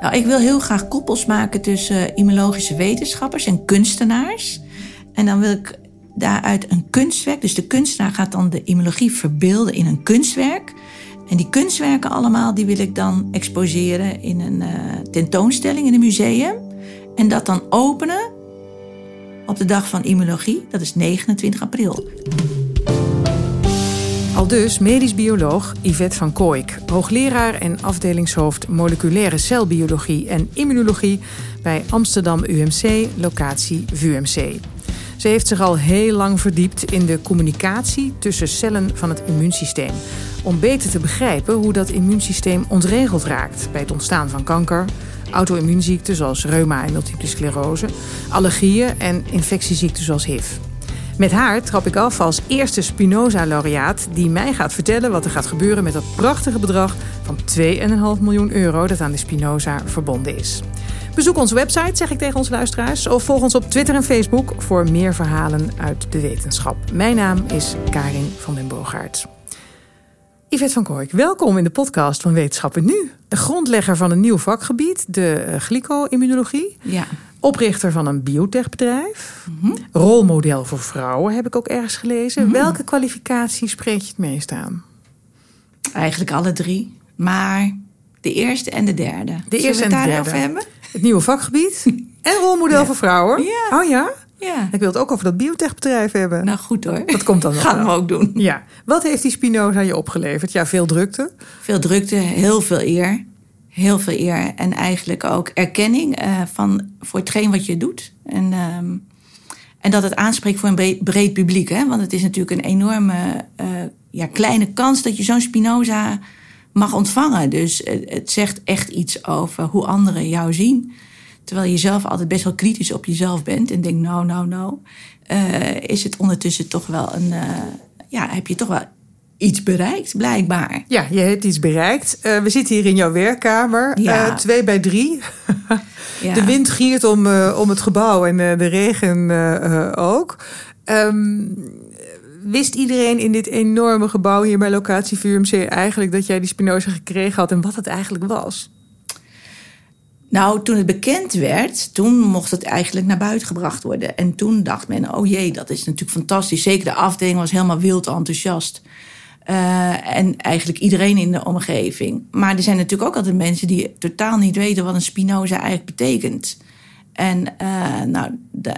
Nou, ik wil heel graag koppels maken tussen immunologische wetenschappers en kunstenaars. En dan wil ik daaruit een kunstwerk. Dus de kunstenaar gaat dan de immunologie verbeelden in een kunstwerk. En die kunstwerken allemaal, die wil ik dan exposeren in een uh, tentoonstelling in een museum. En dat dan openen op de dag van immunologie. Dat is 29 april. Al dus medisch bioloog Yvette van Kooik, hoogleraar en afdelingshoofd moleculaire celbiologie en immunologie bij Amsterdam UMC, locatie VUMC. Ze heeft zich al heel lang verdiept in de communicatie tussen cellen van het immuunsysteem. Om beter te begrijpen hoe dat immuunsysteem ontregeld raakt bij het ontstaan van kanker, auto-immuunziekten zoals reuma en multiple sclerose, allergieën en infectieziekten zoals HIV. Met haar trap ik af als eerste Spinoza-laureaat die mij gaat vertellen wat er gaat gebeuren met dat prachtige bedrag van 2,5 miljoen euro dat aan de Spinoza verbonden is. Bezoek onze website, zeg ik tegen onze luisteraars, of volg ons op Twitter en Facebook voor meer verhalen uit de wetenschap. Mijn naam is Karin van den Boogaard. Yvette van Kooik, welkom in de podcast van Wetenschappen Nu. De grondlegger van een nieuw vakgebied, de eh, glyco-immunologie. Ja. Oprichter van een biotechbedrijf. Mm Rolmodel voor vrouwen heb ik ook ergens gelezen. Mhm. Welke kwalificatie spreek je het meest aan? Eigenlijk alle drie. Maar de eerste en de derde. De eerste Zullen we en de daarover derde. hebben? Het nieuwe vakgebied en rolmodel Ja. voor vrouwen. Ja. Oh ja? Ja. Ik wil het ook over dat biotechbedrijf hebben. Nou goed hoor. dat komt dan nog Gaan we wel. ook doen. Ja. Wat heeft die Spinoza je opgeleverd? Ja, veel drukte. Veel drukte, heel veel eer. Heel veel eer. En eigenlijk ook erkenning eh, van, voor hetgeen wat je doet. En, ehm, en dat het aanspreekt voor een breed, publiek. Hè? Want het is natuurlijk een enorme eh, ja, kleine kans dat je zo'n Spinoza mag ontvangen. Dus het, zegt echt iets over hoe anderen jou zien. Terwijl je zelf altijd best wel kritisch op jezelf bent. En denkt, nou, nou, nou. eh, is het ondertussen toch wel een... ja, heb je toch wel iets bereikt, blijkbaar. Ja, je hebt iets bereikt. Eh, we zitten hier in jouw werkkamer. Ja. Eh, twee bij drie. Ja. De wind giert om, eh, om het gebouw en de regen ook. Ehm, wist iedereen in dit enorme gebouw hier bij locatie VUMC eigenlijk dat jij die Spinoza gekregen had en wat het eigenlijk was? Nou, toen het bekend werd, toen mocht het eigenlijk naar buiten gebracht worden. En toen dacht men, oh jee, dat is natuurlijk fantastisch. Zeker de afdeling was helemaal wild enthousiast. Eh, en eigenlijk iedereen in de omgeving. Maar er zijn natuurlijk ook altijd mensen die totaal niet weten wat een Spinoza eigenlijk betekent. En, eh, nou,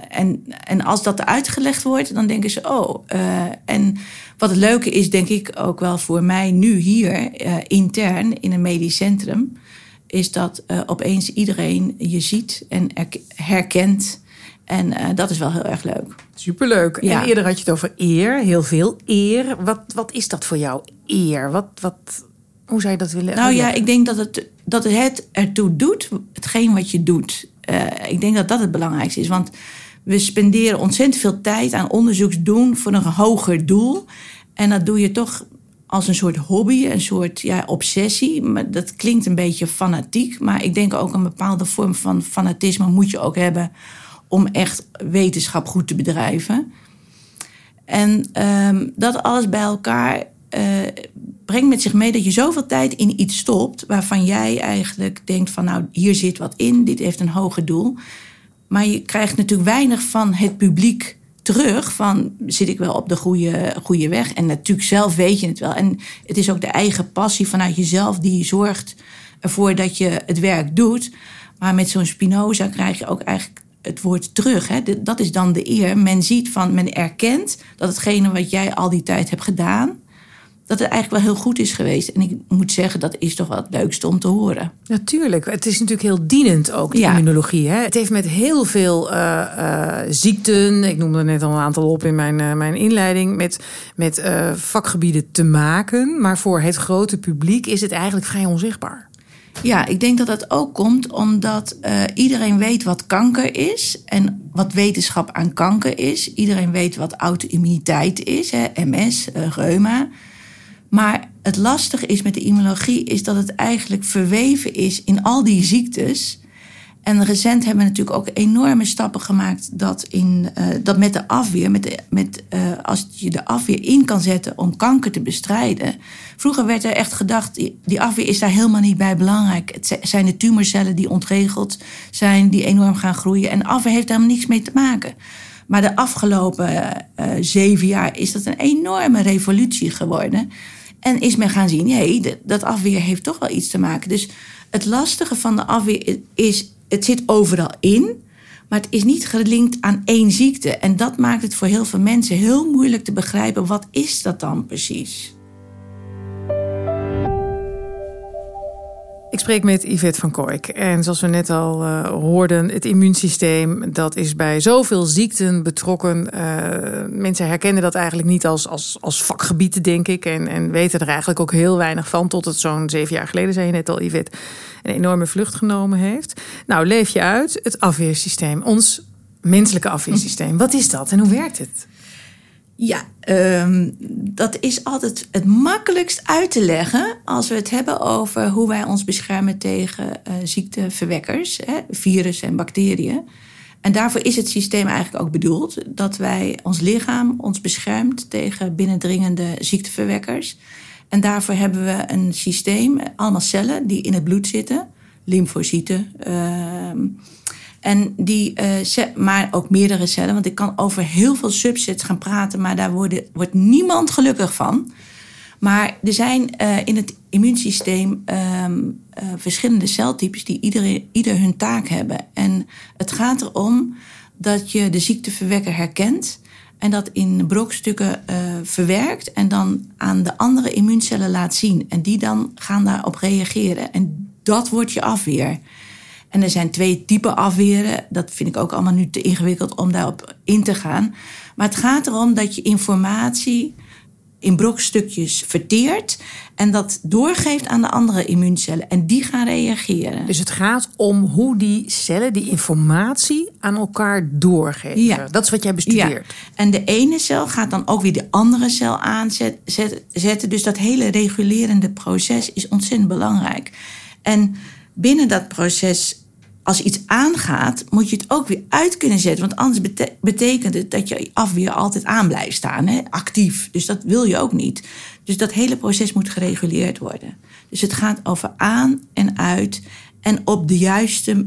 en, en als dat uitgelegd wordt, dan denken ze, oh. eh, en wat het leuke is, denk ik ook wel voor mij nu hier, intern in een medisch centrum, is dat opeens iedereen je ziet en erk- herkent. En eh, dat is wel heel erg leuk. Superleuk. Ja. En eerder had je het over eer, heel veel eer. Wat, wat is dat voor jou, eer? Wat, wat, hoe zou je dat willen Nou ja, ik denk dat het, dat het ertoe doet, hetgeen wat je doet. Eh, ik denk dat dat het belangrijkste is. Want we spenderen ontzettend veel tijd aan onderzoeks doen voor een hoger doel. En dat doe je toch als een soort hobby, een soort ja, obsessie. Maar dat klinkt een beetje fanatiek. Maar ik denk ook een bepaalde vorm van fanatisme moet je ook hebben om echt wetenschap goed te bedrijven. En ehm, dat alles bij elkaar eh, brengt met zich mee dat je zoveel tijd in iets stopt waarvan jij eigenlijk denkt van nou hier zit wat in, dit heeft een hoger doel. Maar je krijgt natuurlijk weinig van het publiek terug van zit ik wel op de goede, goede weg. En natuurlijk zelf weet je het wel. En het is ook de eigen passie vanuit jezelf die zorgt ervoor dat je het werk doet. Maar met zo'n Spinoza krijg je ook eigenlijk het woord terug. Hè? Dat is dan de eer. Men ziet van, men erkent dat hetgene wat jij al die tijd hebt gedaan, dat het eigenlijk wel heel goed is geweest. En ik moet zeggen, dat is toch wel het leukste om te horen. Natuurlijk. Het is natuurlijk heel dienend ook, de Ja. immunologie. Hè? Het heeft met heel veel eh, eh, ziekten, ik noemde er net al een aantal op in mijn, eh, mijn inleiding, met, met vakgebieden te maken. Maar voor het grote publiek is het eigenlijk vrij onzichtbaar. Ja, ik denk dat dat ook komt omdat eh, iedereen weet wat kanker is en wat wetenschap aan kanker is. Iedereen weet wat auto-immuniteit is, hè, MS, eh, reuma. Maar het lastige is met de immunologie is dat het eigenlijk verweven is in al die ziektes. En recent hebben we natuurlijk ook enorme stappen gemaakt dat, in, uh, dat met de afweer, met met, uh, als je de afweer in kan zetten om kanker te bestrijden. Vroeger werd er echt gedacht, die afweer is daar helemaal niet bij belangrijk. Het zijn de tumorcellen die ontregeld zijn, die enorm gaan groeien. En afweer heeft daar helemaal niks mee te maken. Maar de afgelopen uh, zeven jaar is dat een enorme revolutie geworden. En is men gaan zien, nee, dat afweer heeft toch wel iets te maken. Dus het lastige van de afweer is, het zit overal in, maar het is niet gelinkt aan één ziekte. En dat maakt het voor heel veel mensen heel moeilijk te begrijpen, wat is dat dan precies? Ik spreek met Yvette van Kooik. En zoals we net al uh, hoorden, het immuunsysteem dat is bij zoveel ziekten betrokken. Uh, mensen herkennen dat eigenlijk niet als, als, als vakgebied, denk ik. En, en weten er eigenlijk ook heel weinig van. Tot het zo'n zeven jaar geleden, zei je net al, Yvette, een enorme vlucht genomen heeft. Nou, leef je uit het afweersysteem, ons menselijke afweersysteem. Wat is dat en hoe werkt het? Ja, um, dat is altijd het makkelijkst uit te leggen als we het hebben over hoe wij ons beschermen tegen uh, ziekteverwekkers, hè, virussen en bacteriën. En daarvoor is het systeem eigenlijk ook bedoeld dat wij ons lichaam ons beschermt tegen binnendringende ziekteverwekkers. En daarvoor hebben we een systeem, allemaal cellen die in het bloed zitten, lymfocyten. Uh, en die, uh, maar ook meerdere cellen, want ik kan over heel veel subsets gaan praten, maar daar worden, wordt niemand gelukkig van. Maar er zijn uh, in het immuunsysteem um, uh, verschillende celtypes die ieder hun taak hebben. En het gaat erom dat je de ziekteverwekker herkent en dat in brokstukken verwerkt en dan aan de andere immuuncellen laat zien. En die dan gaan daarop reageren. En dat wordt je afweer. En er zijn twee typen afweren. Dat vind ik ook allemaal nu te ingewikkeld om daarop in te gaan. Maar het gaat erom dat je informatie in brokstukjes verteert en dat doorgeeft aan de andere immuuncellen. En die gaan reageren. Dus het gaat om hoe die cellen die informatie aan elkaar doorgeven. Ja. Dat is wat jij bestudeert. Ja. En de ene cel gaat dan ook weer de andere cel aanzetten. Dus dat hele regulerende proces is ontzettend belangrijk. En binnen dat proces als iets aangaat, moet je het ook weer uit kunnen zetten. Want anders betekent het dat je afweer altijd aan blijft staan, hè? actief. Dus dat wil je ook niet. Dus dat hele proces moet gereguleerd worden. Dus het gaat over aan en uit en op de juiste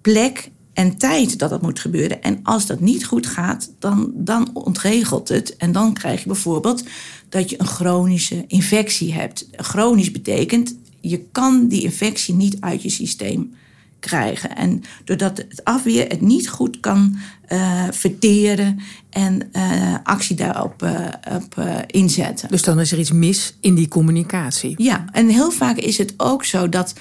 plek en tijd dat dat moet gebeuren. En als dat niet goed gaat, dan, dan ontregelt het. En dan krijg je bijvoorbeeld dat je een chronische infectie hebt. Chronisch betekent, je kan die infectie niet uit je systeem krijgen. En doordat het afweer het niet goed kan uh, verteren en uh, actie daarop uh, op, inzetten. Dus dan is er iets mis in die communicatie. Ja, en heel vaak is het ook zo dat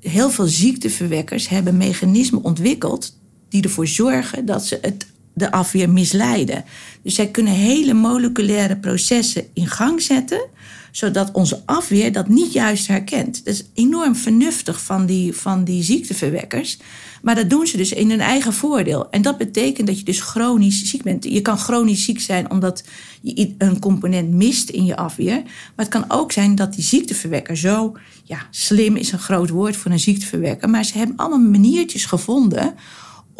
heel veel ziekteverwekkers hebben mechanismen ontwikkeld die ervoor zorgen dat ze het, de afweer misleiden. Dus zij kunnen hele moleculaire processen in gang zetten zodat onze afweer dat niet juist herkent. Dat is enorm vernuftig van die, van die ziekteverwekkers. Maar dat doen ze dus in hun eigen voordeel. En dat betekent dat je dus chronisch ziek bent. Je kan chronisch ziek zijn omdat je een component mist in je afweer. Maar het kan ook zijn dat die ziekteverwekker zo... Ja, slim is een groot woord voor een ziekteverwekker. Maar ze hebben allemaal maniertjes gevonden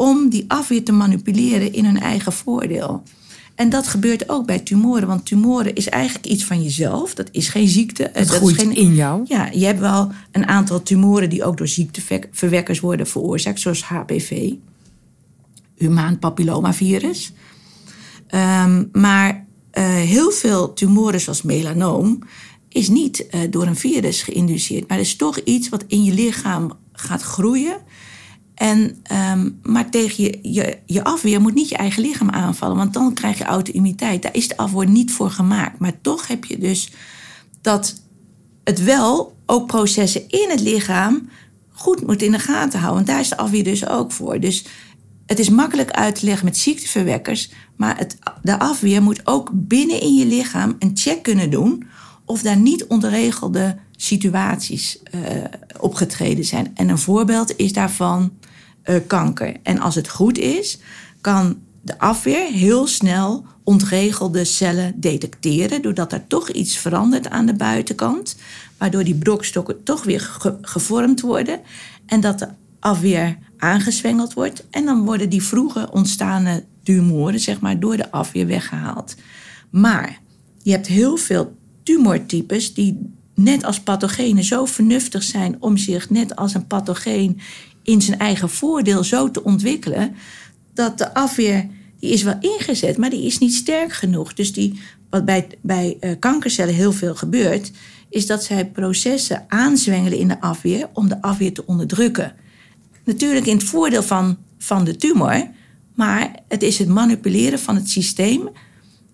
om die afweer te manipuleren in hun eigen voordeel. En dat gebeurt ook bij tumoren. Want tumoren is eigenlijk iets van jezelf. Dat is geen ziekte. Het dat groeit is geen, in jou. Ja, je hebt wel een aantal tumoren die ook door ziekteverwekkers worden veroorzaakt. Zoals HPV. Humaan papillomavirus. Um, maar uh, heel veel tumoren zoals melanoom is niet uh, door een virus geïnduceerd. Maar is toch iets wat in je lichaam gaat groeien en, um, maar tegen je, je, je afweer moet niet je eigen lichaam aanvallen, want dan krijg je auto-immuniteit. Daar is de afweer niet voor gemaakt. Maar toch heb je dus dat het wel ook processen in het lichaam goed moet in de gaten houden. Want daar is de afweer dus ook voor. Dus het is makkelijk uit te leggen met ziekteverwekkers, maar het, de afweer moet ook binnen in je lichaam een check kunnen doen of daar niet onregelde situaties uh, opgetreden zijn. En een voorbeeld is daarvan uh, kanker. En als het goed is, kan de afweer heel snel ontregelde cellen detecteren, doordat er toch iets verandert aan de buitenkant, waardoor die brokstokken toch weer ge gevormd worden en dat de afweer aangezwengeld wordt. En dan worden die vroege ontstane tumoren, zeg maar, door de afweer weggehaald. Maar je hebt heel veel tumortypes die net als pathogenen zo vernuftig zijn om zich net als een pathogeen in zijn eigen voordeel zo te ontwikkelen, dat de afweer die is wel ingezet, maar die is niet sterk genoeg. Dus die, wat bij, bij uh, kankercellen heel veel gebeurt, is dat zij processen aanzwengelen in de afweer om de afweer te onderdrukken. Natuurlijk in het voordeel van, van de tumor, maar het is het manipuleren van het systeem.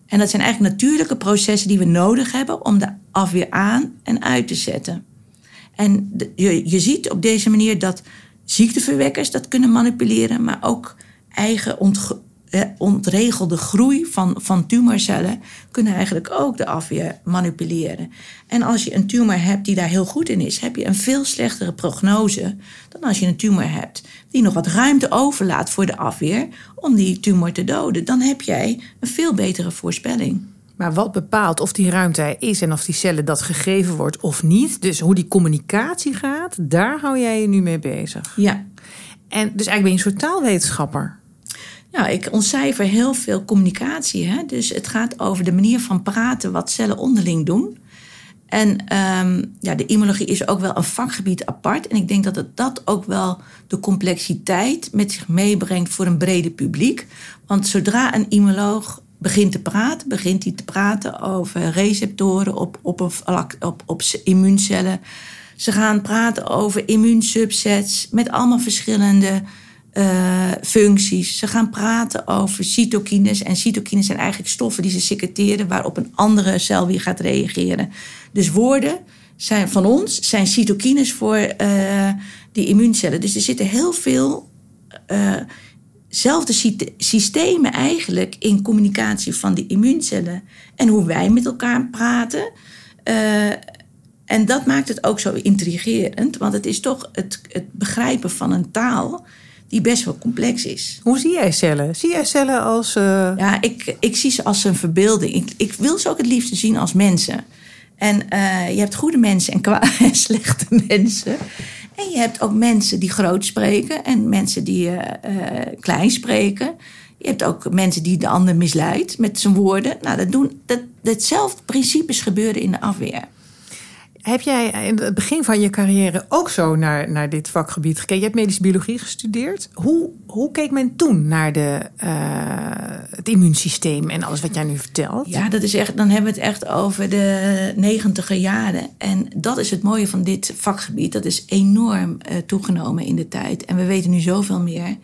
En dat zijn eigenlijk natuurlijke processen die we nodig hebben om de afweer aan en uit te zetten. En je, je ziet op deze manier dat ziekteverwekkers dat kunnen manipuleren, maar ook eigen ontregelde groei van, van tumorcellen kunnen eigenlijk ook de afweer manipuleren. En als je een tumor hebt die daar heel goed in is, heb je een veel slechtere prognose dan als je een tumor hebt die nog wat ruimte overlaat voor de afweer om die tumor te doden. Dan heb jij een veel betere voorspelling. Maar wat bepaalt of die ruimte er is en of die cellen dat gegeven wordt of niet? Dus hoe die communicatie gaat, daar hou jij je nu mee bezig. Ja. En dus eigenlijk ben je een soort taalwetenschapper. Nou, ik ontcijfer heel veel communicatie. Hè? Dus het gaat over de manier van praten, wat cellen onderling doen. En um, ja, de immunologie is ook wel een vakgebied apart. En ik denk dat het dat ook wel de complexiteit met zich meebrengt voor een breder publiek. Want zodra een immunoloog begint te praten, begint hij te praten over receptoren op, op, op, op, op immuuncellen. Ze gaan praten over immuunsubsets met allemaal verschillende uh, functies. Ze gaan praten over cytokines. En cytokines zijn eigenlijk stoffen die ze secreteren waarop een andere cel weer gaat reageren. Dus woorden zijn van ons zijn cytokines voor uh, die immuuncellen. Dus er zitten heel veel uh, zelfde systemen eigenlijk in communicatie van die immuuncellen. En hoe wij met elkaar praten. en dat maakt het ook zo intrigerend, want het is toch het, het begrijpen van een taal die best wel complex is. Hoe zie jij cellen? Zie jij cellen als. Uh... Ja, ik, ik zie ze als een verbeelding. Ik, ik wil ze ook het liefst zien als mensen. En uh, je hebt goede mensen en, en slechte mensen. En je hebt ook mensen die groot spreken en mensen die uh, klein spreken. Je hebt ook mensen die de ander misleidt met zijn woorden. Nou, dat doen, dat, datzelfde principes gebeuren in de afweer. Heb jij in het begin van je carrière ook zo naar, naar dit vakgebied gekeken? Je hebt medische biologie gestudeerd. Hoe, hoe keek men toen naar de, uh, het immuunsysteem en alles wat jij nu vertelt? Ja, dat is echt, dan hebben we het echt over de negentiger jaren. En dat is het mooie van dit vakgebied. Dat is enorm uh, toegenomen in de tijd. En we weten nu zoveel meer.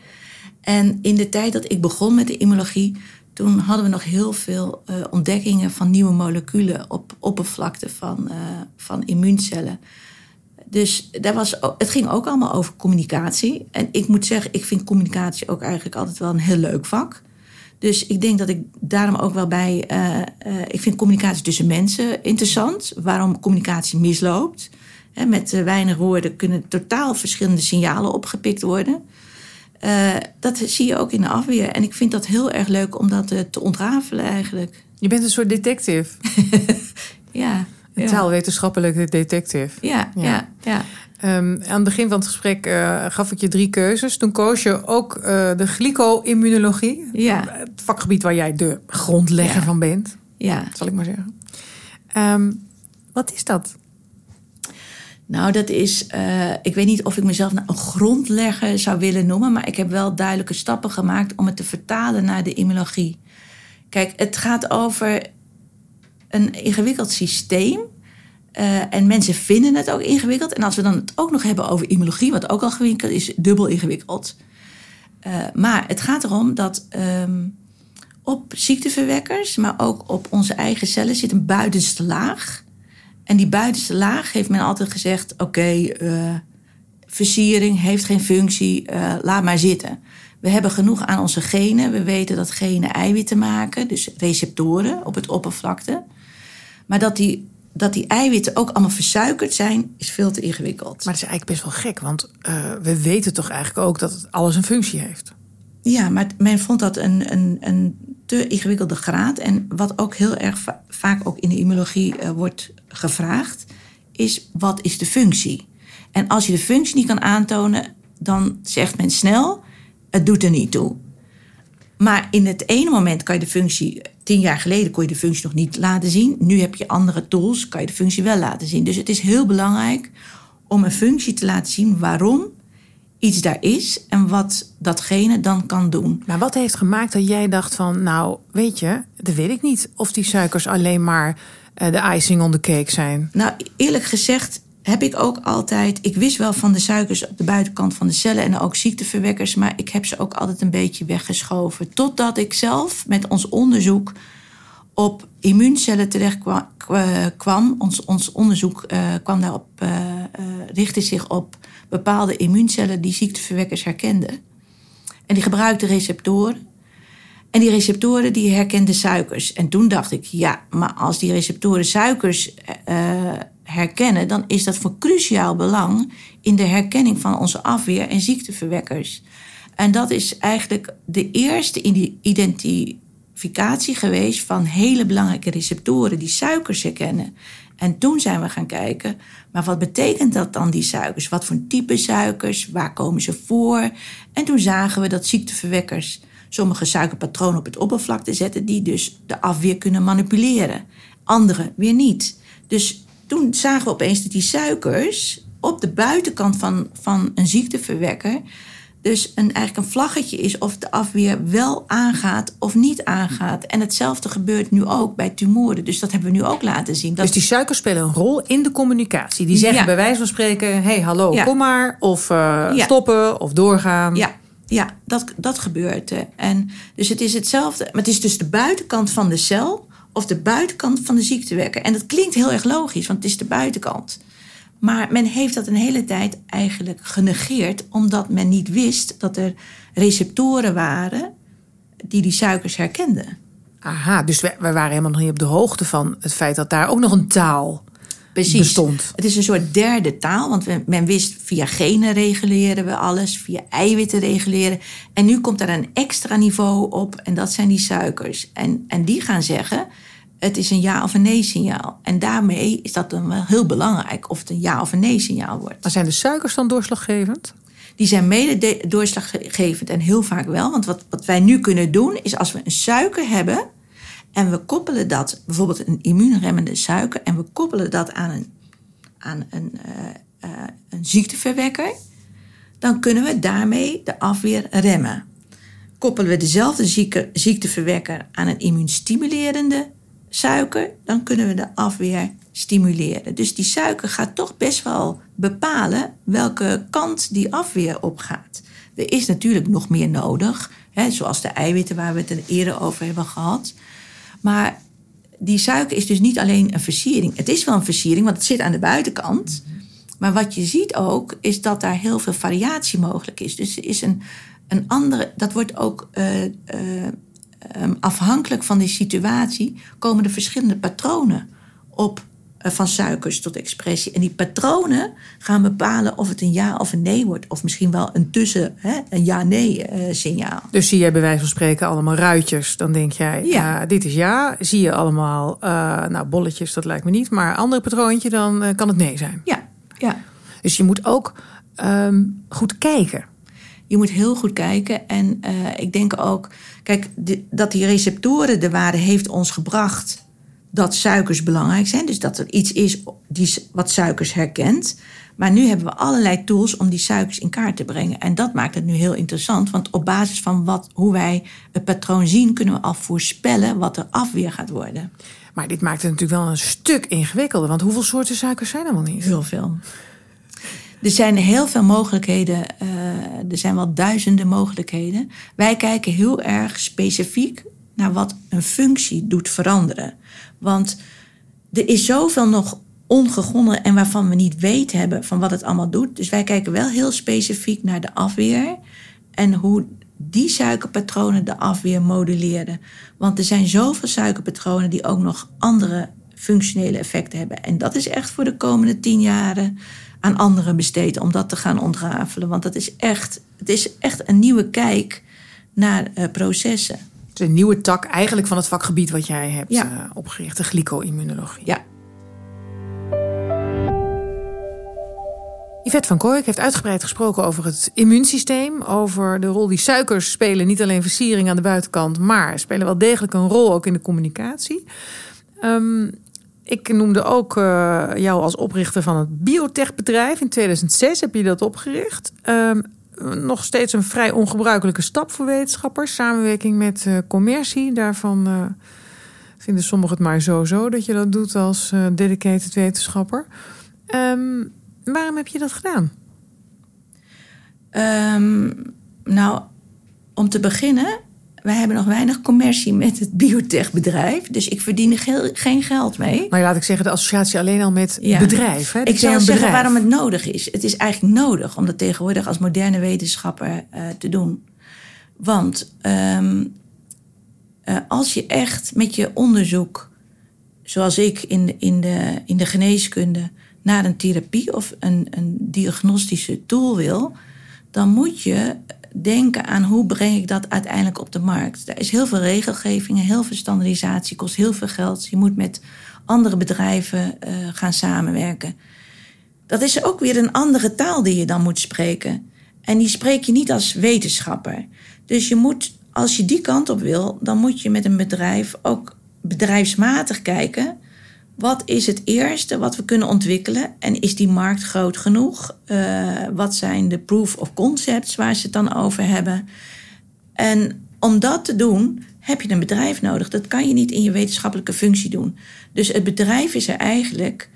En in de tijd dat ik begon met de immunologie, toen hadden we nog heel veel uh, ontdekkingen van nieuwe moleculen op oppervlakte van, uh, van immuuncellen. Dus daar was, het ging ook allemaal over communicatie. En ik moet zeggen, ik vind communicatie ook eigenlijk altijd wel een heel leuk vak. Dus ik denk dat ik daarom ook wel bij. Uh, ik vind communicatie tussen mensen interessant. Waarom communicatie misloopt. Met weinig woorden kunnen totaal verschillende signalen opgepikt worden. Uh, dat zie je ook in de afweer. En ik vind dat heel erg leuk om dat uh, te ontrafelen eigenlijk. Je bent een soort detective. ja. Een ja. taalwetenschappelijke detective. Ja, ja, ja. ja. Um, aan het begin van het gesprek uh, gaf ik je drie keuzes. Toen koos je ook de glyco-immunologie. Ja. Het vakgebied waar jij de grondlegger van bent. Ja. Zal ik maar zeggen. Um, wat is dat? Nou, dat is. Uh, ik weet niet of ik mezelf nou een grondlegger zou willen noemen, maar ik heb wel duidelijke stappen gemaakt om het te vertalen naar de immunologie. Kijk, het gaat over een ingewikkeld systeem. Uh, en mensen vinden het ook ingewikkeld. En als we dan het ook nog hebben over immunologie, wat ook al ingewikkeld is, dubbel ingewikkeld. Uh, maar het gaat erom dat um, op ziekteverwekkers, maar ook op onze eigen cellen, zit een buitenste laag. En die buitenste laag heeft men altijd gezegd: oké, okay, uh, versiering heeft geen functie, uh, laat maar zitten. We hebben genoeg aan onze genen. We weten dat genen eiwitten maken, dus receptoren op het oppervlakte. Maar dat die, dat die eiwitten ook allemaal versuikerd zijn, is veel te ingewikkeld. Maar dat is eigenlijk best wel gek, want uh, we weten toch eigenlijk ook dat alles een functie heeft. Ja, maar men vond dat een, een, een te ingewikkelde graad. En wat ook heel erg va vaak ook in de immunologie uh, wordt gevraagd, is wat is de functie? En als je de functie niet kan aantonen, dan zegt men snel: het doet er niet toe. Maar in het ene moment kan je de functie, tien jaar geleden kon je de functie nog niet laten zien. Nu heb je andere tools, kan je de functie wel laten zien. Dus het is heel belangrijk om een functie te laten zien waarom iets daar is en wat datgene dan kan doen. Maar wat heeft gemaakt dat jij dacht van, nou weet je, dat weet ik niet of die suikers alleen maar uh, de icing on the cake zijn? Nou, eerlijk gezegd heb ik ook altijd. Ik wist wel van de suikers op de buitenkant van de cellen en ook ziekteverwekkers, maar ik heb ze ook altijd een beetje weggeschoven. Totdat ik zelf met ons onderzoek op immuuncellen terecht kwam. Ons, ons onderzoek uh, kwam daarop, uh, richtte zich op bepaalde immuuncellen die ziekteverwekkers herkenden. En die gebruikten receptoren. En die receptoren die herkenden suikers. En toen dacht ik, ja, maar als die receptoren suikers herkennen, dan is dat van cruciaal belang in de herkenning van onze afweer en ziekteverwekkers. En dat is eigenlijk de eerste geweest van hele belangrijke receptoren die suikers herkennen. En toen zijn we gaan kijken, maar wat betekent dat dan, die suikers? Wat voor type suikers? Waar komen ze voor? En toen zagen we dat ziekteverwekkers sommige suikerpatronen op het oppervlakte zetten, die dus de afweer kunnen manipuleren. Andere weer niet. Dus toen zagen we opeens dat die suikers op de buitenkant van, van een ziekteverwekker. Dus een, eigenlijk een vlaggetje is of de afweer wel aangaat of niet aangaat. En hetzelfde gebeurt nu ook bij tumoren. Dus dat hebben we nu ook laten zien. Dat... Dus die suikers spelen een rol in de communicatie. Die zeggen bij wijze van spreken: hé, hey, hallo, kom maar. Of uh, stoppen of doorgaan. Ja, ja dat, dat gebeurt. En dus het is hetzelfde. Maar het is dus de buitenkant van de cel of de buitenkant van de ziektewekker. En dat klinkt heel erg logisch, want het is de buitenkant. Maar men heeft dat een hele tijd eigenlijk genegeerd, omdat men niet wist dat er receptoren waren die die suikers herkenden. Aha, dus we, we waren helemaal nog niet op de hoogte van het feit dat daar ook nog een taal Precies. bestond. Het is een soort derde taal, want men wist via genen reguleren we alles, via eiwitten reguleren. En nu komt er een extra niveau op en dat zijn die suikers. En, en die gaan zeggen, het is een ja of een nee signaal. En daarmee is dat dan wel heel belangrijk of het een ja of een nee signaal wordt. Maar zijn de suikers dan doorslaggevend? Die zijn mede doorslaggevend en heel vaak wel. Want wat, wat wij nu kunnen doen is als we een suiker hebben en we koppelen dat, bijvoorbeeld een immuunremmende suiker, en we koppelen dat aan een, aan een, uh, uh, een ziekteverwekker, dan kunnen we daarmee de afweer remmen. Koppelen we dezelfde zieke, ziekteverwekker aan een immuunstimulerende suiker, dan kunnen we de afweer stimuleren. Dus die suiker gaat toch best wel bepalen welke kant die afweer opgaat. Er is natuurlijk nog meer nodig, hè, zoals de eiwitten waar we het er eerder over hebben gehad. Maar die suiker is dus niet alleen een versiering. Het is wel een versiering, want het zit aan de buitenkant. Maar wat je ziet ook, is dat daar heel veel variatie mogelijk is. Dus er is een, een andere, dat wordt ook uh, uh, um, afhankelijk van die situatie, komen er verschillende patronen op uh, van suikers tot expressie. En die patronen gaan bepalen of het een ja of een nee wordt. Of misschien wel een tussen, hè, een ja-nee uh, signaal. Dus zie je bij wijze van spreken allemaal ruitjes. Dan denk jij, ja. Uh, dit is ja. Zie je allemaal, nou bolletjes, dat lijkt me niet. Maar ander patroontje, dan kan het nee zijn. Ja, ja. Dus je moet ook um, goed kijken. Je moet heel goed kijken. En ik denk ook, kijk, de, dat die receptoren er waren, heeft ons gebracht dat suikers belangrijk zijn. Dus dat er iets is die, wat suikers herkent. Maar nu hebben we allerlei tools om die suikers in kaart te brengen. En dat maakt het nu heel interessant. Want op basis van wat, hoe wij het patroon zien, kunnen we al voorspellen wat er afweer gaat worden. Maar dit maakt het natuurlijk wel een stuk ingewikkelder. Want hoeveel soorten suikers zijn er wel niet? Heel veel. Er zijn heel veel mogelijkheden. Uh, er zijn wel duizenden mogelijkheden. Wij kijken heel erg specifiek naar wat een functie doet veranderen. Want er is zoveel nog ongegonnen en waarvan we niet weten hebben van wat het allemaal doet. Dus wij kijken wel heel specifiek naar de afweer en hoe die suikerpatronen de afweer moduleren. Want er zijn zoveel suikerpatronen die ook nog andere functionele effecten hebben. En dat is echt voor de komende tien jaren aan anderen besteed om dat te gaan ontrafelen. Want dat is echt, het is echt een nieuwe kijk naar uh, processen. Het is een nieuwe tak eigenlijk van het vakgebied wat jij hebt ja. uh, opgericht, de glyco-immunologie. Ja. Yvette van Kooijk heeft uitgebreid gesproken over het immuunsysteem. Over de rol die suikers spelen. Niet alleen versiering aan de buitenkant, maar spelen wel degelijk een rol ook in de communicatie. Um, ik noemde ook uh, jou als oprichter van het biotechbedrijf. In 2006 heb je dat opgericht. Um, nog steeds een vrij ongebruikelijke stap voor wetenschappers. Samenwerking met uh, commercie. Daarvan uh, vinden sommigen het maar zo-zo dat je dat doet als dedicated wetenschapper. Um, waarom heb je dat gedaan? Um, nou, om te beginnen wij hebben nog weinig commercie met het biotechbedrijf. Dus ik verdien geen geld mee. Maar laat ik zeggen, de associatie alleen al met ja. bedrijf. Hè? Ik zou zeggen waarom het nodig is. Het is eigenlijk nodig om dat tegenwoordig als moderne wetenschapper uh, te doen. Want um, uh, als je echt met je onderzoek, zoals ik in de, in de, in de geneeskunde, naar een therapie of een, een diagnostische tool wil, dan moet je denken aan hoe breng ik dat uiteindelijk op de markt. Er is heel veel regelgeving, heel veel standaardisatie, kost heel veel geld. Je moet met andere bedrijven uh, gaan samenwerken. Dat is ook weer een andere taal die je dan moet spreken. En die spreek je niet als wetenschapper. Dus je moet, als je die kant op wil, dan moet je met een bedrijf ook bedrijfsmatig kijken wat is het eerste wat we kunnen ontwikkelen? En is die markt groot genoeg? Uh, wat zijn de proof of concepts waar ze het dan over hebben? En om dat te doen, heb je een bedrijf nodig. Dat kan je niet in je wetenschappelijke functie doen. Dus het bedrijf is er eigenlijk.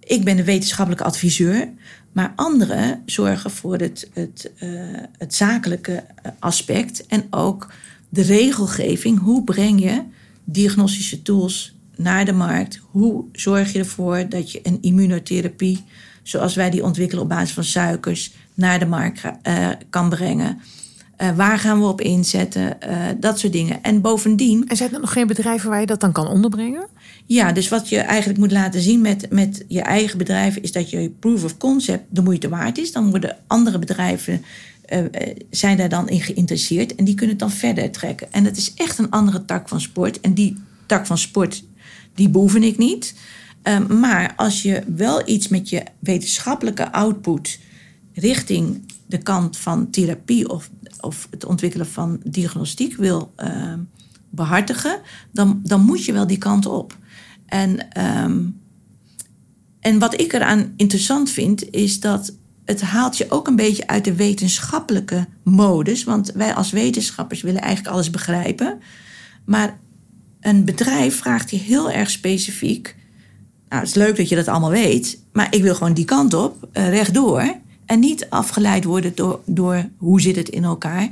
Ik ben de wetenschappelijke adviseur, maar anderen zorgen voor het, het, uh, het zakelijke aspect en ook de regelgeving. Hoe breng je diagnostische tools naar de markt. Hoe zorg je ervoor dat je een immunotherapie, zoals wij die ontwikkelen op basis van suikers, naar de markt uh, kan brengen? Uh, waar gaan we op inzetten? Uh, dat soort dingen. En bovendien. En zijn er nog geen bedrijven waar je dat dan kan onderbrengen? Ja, dus wat je eigenlijk moet laten zien met, met je eigen bedrijf is dat je proof of concept de moeite waard is. Dan worden andere bedrijven zijn daar dan in geïnteresseerd en die kunnen het dan verder trekken. En het is echt een andere tak van sport. En die tak van sport die beoefen ik niet. Um, maar als je wel iets met je wetenschappelijke output richting de kant van therapie of, of het ontwikkelen van diagnostiek wil uh, behartigen, dan, dan moet je wel die kant op. En, um, en wat ik eraan interessant vind, is dat het haalt je ook een beetje uit de wetenschappelijke modus. Want wij als wetenschappers willen eigenlijk alles begrijpen. Maar een bedrijf vraagt je heel erg specifiek. Nou, het is leuk dat je dat allemaal weet, maar ik wil gewoon die kant op, uh, rechtdoor. En niet afgeleid worden door, door hoe zit het in elkaar.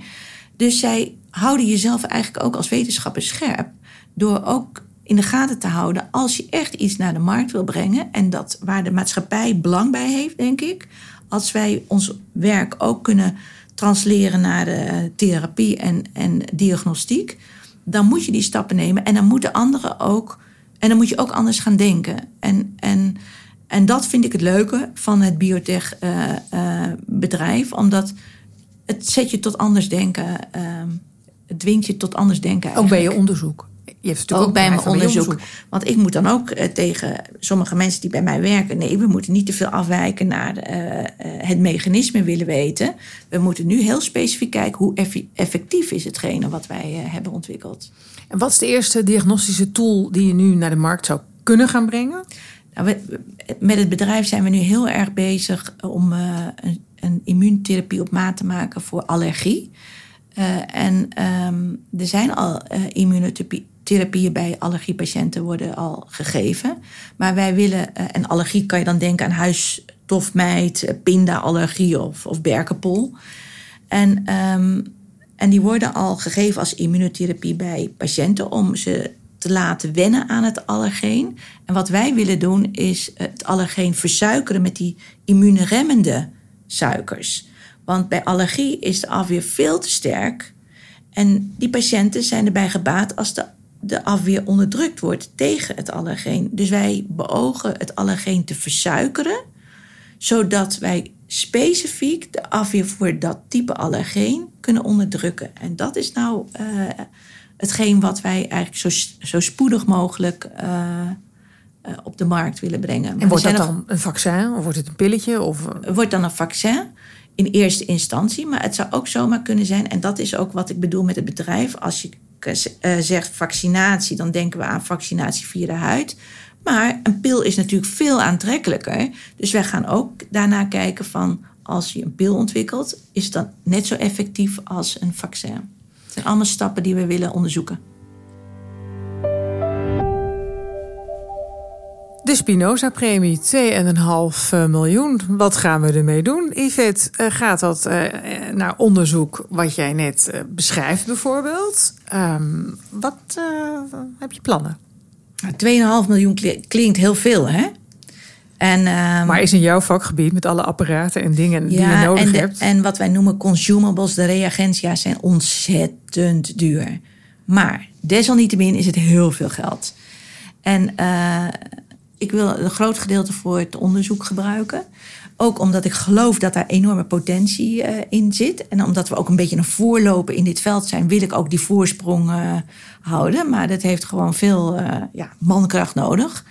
Dus zij houden jezelf eigenlijk ook als wetenschapper scherp. Door ook in de gaten te houden als je echt iets naar de markt wil brengen. En dat waar de maatschappij belang bij heeft, denk ik. Als wij ons werk ook kunnen transleren naar de therapie en, en diagnostiek dan moet je die stappen nemen. En dan moeten anderen ook. En dan moet je ook anders gaan denken. En, en, en dat vind ik het leuke van het biotech-bedrijf. Uh, uh, omdat het zet je tot anders denken. Uh, het dwingt je tot anders denken. Eigenlijk. Ook bij je onderzoek. Je hebt ook, ook bij mijn onderzoek. onderzoek. Want ik moet dan ook uh, tegen sommige mensen die bij mij werken. Nee, we moeten niet te veel afwijken naar uh, het mechanisme willen weten. We moeten nu heel specifiek kijken hoe effectief is hetgene wat wij uh, hebben ontwikkeld. En wat is de eerste diagnostische tool die je nu naar de markt zou kunnen gaan brengen? Nou, we, met het bedrijf zijn we nu heel erg bezig om een, een immuuntherapie op maat te maken voor allergie. en um, er zijn al immunotherapie therapieën bij allergiepatiënten worden al gegeven. Maar wij willen, eh, en allergie kan je dan denken aan huistofmijt, eh, pinda-allergie of, of berkenpol. En, um, en die worden al gegeven als immunotherapie bij patiënten om ze te laten wennen aan het allergeen. En wat wij willen doen is het allergeen versuikeren met die immuunremmende suikers. Want bij allergie is de afweer veel te sterk. En die patiënten zijn erbij gebaat als de de afweer onderdrukt wordt tegen het allergeen. Dus wij beogen het allergeen te versuikeren, zodat wij specifiek de afweer voor dat type allergeen kunnen onderdrukken. En dat is nou uh, hetgeen wat wij eigenlijk zo, zo spoedig mogelijk uh, eh, op de markt willen brengen. Maar En wordt dat dan een vaccin of wordt het een pilletje? Of, eh, wordt dan een vaccin in eerste instantie. Maar het zou ook zomaar kunnen zijn, en dat is ook wat ik bedoel met het bedrijf. Als je eh, zegt vaccinatie, dan denken we aan vaccinatie via de huid. Maar een pil is natuurlijk veel aantrekkelijker. Dus wij gaan ook daarna kijken van als je een pil ontwikkelt, is dan net zo effectief als een vaccin. Het zijn allemaal stappen die we willen onderzoeken. De Spinoza-premie, 2,5 miljoen. Wat gaan we ermee doen? Yvette, eh, gaat dat eh, naar onderzoek wat jij net eh, beschrijft bijvoorbeeld? Ehm, wat eh, heb je plannen? Nou, 2,5 miljoen kli- klinkt heel veel, hè? En, ehm, Maar is in jouw vakgebied met alle apparaten en dingen die je nodig en, de- hebt? en wat wij noemen consumables, de reagentia, zijn ontzettend duur. Maar desalniettemin is het heel veel geld. En eh, ik wil een groot gedeelte voor het onderzoek gebruiken. Ook omdat ik geloof dat daar enorme potentie eh, in zit. En omdat we ook een beetje een voorloper in dit veld zijn, wil ik ook die voorsprong eh, houden. Maar dat heeft gewoon veel eh, ja, mankracht nodig.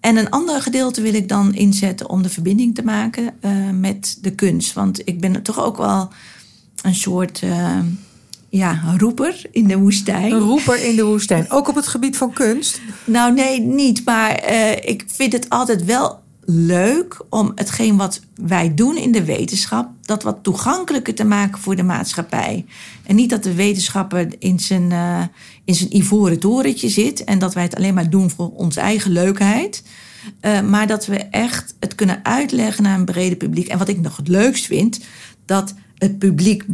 En een ander gedeelte wil ik dan inzetten om de verbinding te maken met de kunst. Want ik ben toch ook wel een soort ja, roeper in de woestijn. Een roeper in de woestijn, ook op het gebied van kunst. Nou, nee, niet. Maar eh, ik vind het altijd wel leuk om hetgeen wat wij doen in de wetenschap, dat wat toegankelijker te maken voor de maatschappij. En niet dat de wetenschapper in zijn, eh, in zijn ivoren torentje zit en dat wij het alleen maar doen voor onze eigen leukheid. Eh, maar dat we echt het kunnen uitleggen naar een brede publiek. En wat ik nog het leukst vind, dat het publiek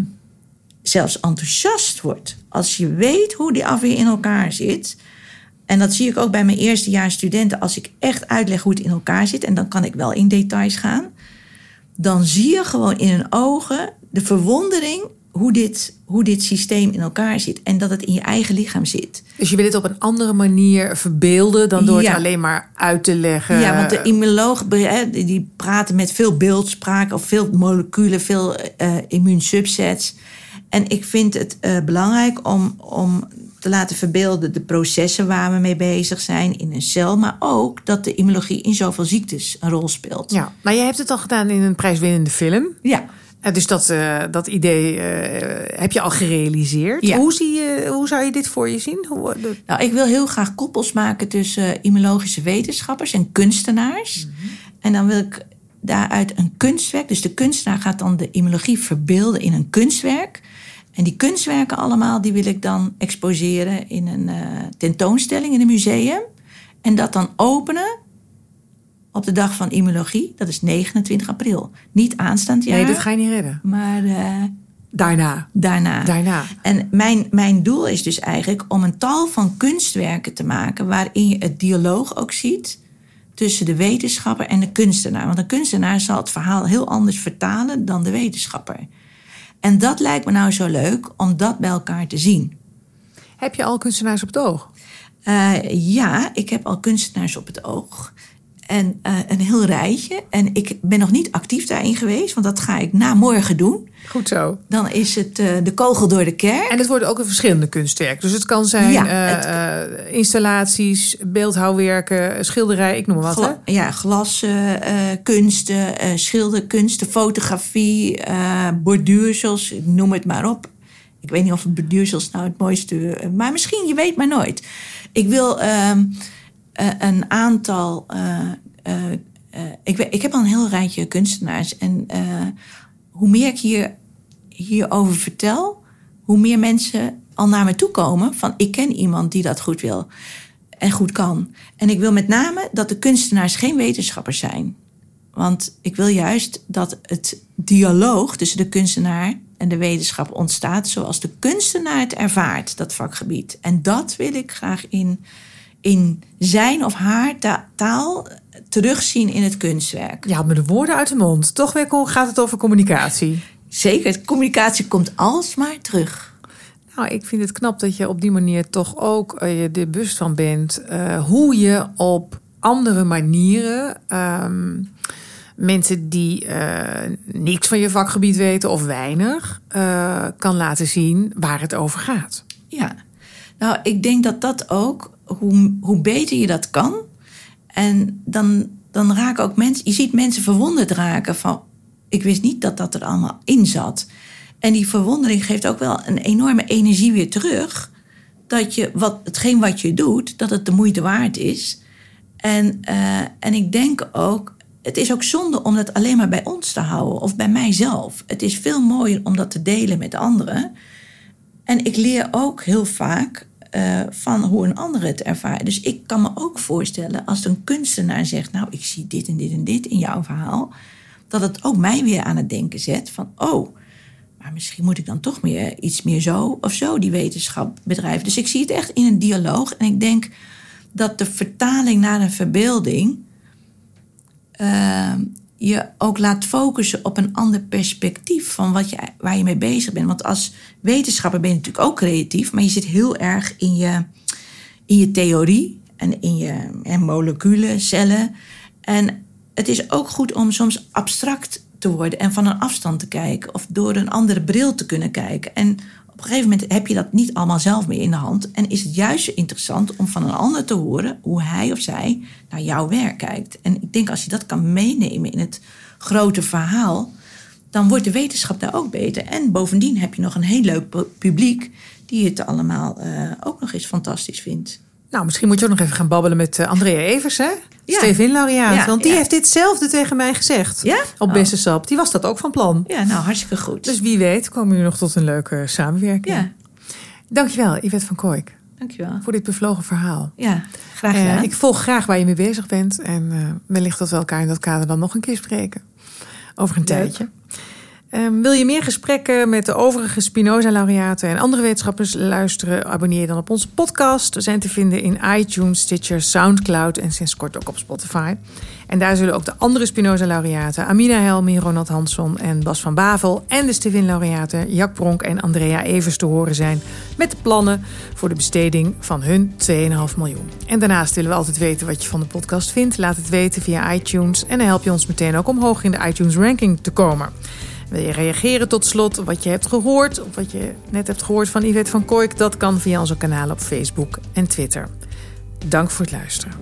zelfs enthousiast wordt. Als je weet hoe die afweer in elkaar zit. En dat zie ik ook bij mijn eerstejaars studenten. Als ik echt uitleg hoe het in elkaar zit, en dan kan ik wel in details gaan. Dan zie je gewoon in hun ogen de verwondering hoe dit, hoe dit systeem in elkaar zit. En dat het in je eigen lichaam zit. Dus je wil het op een andere manier verbeelden dan door Ja. het alleen maar uit te leggen. Ja, want de immunologen hè, die praten met veel beeldspraak of veel moleculen, veel eh immuunsubsets. En ik vind het eh, belangrijk om, om te laten verbeelden de processen waar we mee bezig zijn in een cel, maar ook dat de immunologie in zoveel ziektes een rol speelt. Ja, maar je hebt het al gedaan in een prijswinnende film. Ja. Eh, Dus dat, eh, dat idee heb je al gerealiseerd. Ja. Hoe, zie je, hoe zou je dit voor je zien? Hoe, de- Nou, ik wil heel graag koppels maken tussen immunologische wetenschappers en kunstenaars. En dan wil ik daaruit een kunstwerk. Dus de kunstenaar gaat dan de immunologie verbeelden in een kunstwerk. En die kunstwerken allemaal, die wil ik dan exposeren in een eh, tentoonstelling in een museum. En dat dan openen op de dag van immunologie. Dat is 29 april. Niet aanstaand jaar, Nee, dat ga je niet redden. maar eh, Daarna. daarna. Daarna. En mijn, mijn doel is dus eigenlijk om een tal van kunstwerken te maken waarin je het dialoog ook ziet tussen de wetenschapper en de kunstenaar. Want een kunstenaar zal het verhaal heel anders vertalen dan de wetenschapper. En dat lijkt me nou zo leuk om dat bij elkaar te zien. Heb je al kunstenaars op het oog? Eh, ja, ik heb al kunstenaars op het oog. En eh, een heel rijtje. En ik ben nog niet actief daarin geweest, want dat ga ik na morgen doen. Goed zo. Dan is het eh, de kogel door de kerk. En het worden ook een verschillende kunstwerken. Dus het kan zijn Ja, eh, het- installaties, beeldhouwwerken, schilderij, ik noem maar wat. hè? Ja, glassen, eh, kunsten, schilderkunsten, fotografie, borduursels, noem het maar op. Ik weet niet of borduursels nou het mooiste... maar misschien, je weet maar nooit. Ik wil ehm, eh, een aantal... eh, eh, ik, ik heb al een heel rijtje kunstenaars. En hoe meer ik hier, hierover vertel... hoe meer mensen al naar me toe komen van... ik ken iemand die dat goed wil en goed kan. En ik wil met name dat de kunstenaars geen wetenschappers zijn. Want ik wil juist dat het dialoog tussen de kunstenaar en de wetenschap ontstaat zoals de kunstenaar het ervaart, dat vakgebied. En dat wil ik graag in, in zijn of haar ta- taal terugzien in het kunstwerk. Je haalt me de woorden uit de mond. Toch weer gaat het over communicatie. Zeker, communicatie komt alsmaar terug. Nou, ik vind het knap dat je op die manier toch ook eh, je er bewust van bent eh, hoe je op andere manieren ehm, mensen die eh, niks van je vakgebied weten of weinig kan laten zien waar het over gaat. Ja, nou, ik denk dat dat ook, hoe, hoe beter je dat kan En dan, dan raken ook mensen, je ziet mensen verwonderd raken van, ik wist niet dat dat er allemaal in zat. En die verwondering geeft ook wel een enorme energie weer terug. Dat je wat, hetgeen wat je doet, dat het de moeite waard is. En, uh, en ik denk ook, het is ook zonde om dat alleen maar bij ons te houden of bij mijzelf. Het is veel mooier om dat te delen met anderen. En ik leer ook heel vaak uh, van hoe een ander het ervaart. Dus ik kan me ook voorstellen als een kunstenaar zegt: Nou, ik zie dit en dit en dit in jouw verhaal. Dat het ook mij weer aan het denken zet van: Oh, maar misschien moet ik dan toch meer iets meer zo of zo die wetenschap bedrijven. Dus ik zie het echt in een dialoog. En ik denk dat de vertaling naar een verbeelding uh, je ook laat focussen op een ander perspectief van wat je, waar je mee bezig bent. Want als wetenschapper ben je natuurlijk ook creatief, maar je zit heel erg in je, in je theorie en in je en moleculen, cellen. En het is ook goed om soms abstract te worden en van een afstand te kijken of door een andere bril te kunnen kijken. En een gegeven moment heb je dat niet allemaal zelf meer in de hand. En is het juist interessant om van een ander te horen hoe hij of zij naar jouw werk kijkt. En ik denk als je dat kan meenemen in het grote verhaal, dan wordt de wetenschap daar ook beter. En bovendien heb je nog een heel leuk publiek die het allemaal uh, ook nog eens fantastisch vindt. Nou, misschien moet je ook nog even gaan babbelen met uh, Andrea Evers, hè? Ja. Stevin laureaat. Ja, want die heeft ditzelfde tegen mij gezegd. Ja? Op oh. Sap. Die was dat ook van plan. Ja, nou, hartstikke goed. Dus wie weet komen jullie nog tot een leuke samenwerking. Ja. Dankjewel, Yvette van Kooik. Dankjewel. Voor dit bevlogen verhaal. Ja, graag gedaan. Uh, ik volg graag waar je mee bezig bent. En uh, wellicht dat we elkaar in dat kader dan nog een keer spreken. Over een tijdje. Um, wil je meer gesprekken met de overige Spinoza-laureaten en andere wetenschappers luisteren? Abonneer je dan op onze podcast. We zijn te vinden in iTunes, Stitcher, Soundcloud en sinds kort ook op Spotify. En daar zullen ook de andere Spinoza-laureaten, Amina Helmi, Ronald Hansson en Bas van Bavel, en de Stevin-laureaten Jack Bronk en Andrea Evers te horen zijn met de plannen voor de besteding van hun 2,5 miljoen. En daarnaast willen we altijd weten wat je van de podcast vindt. Laat het weten via iTunes en dan help je ons meteen ook om hoog in de iTunes-ranking te komen. Wil je reageren tot slot wat je hebt gehoord of wat je net hebt gehoord van Yvette van Kooik? Dat kan via onze kanalen op Facebook en Twitter. Dank voor het luisteren.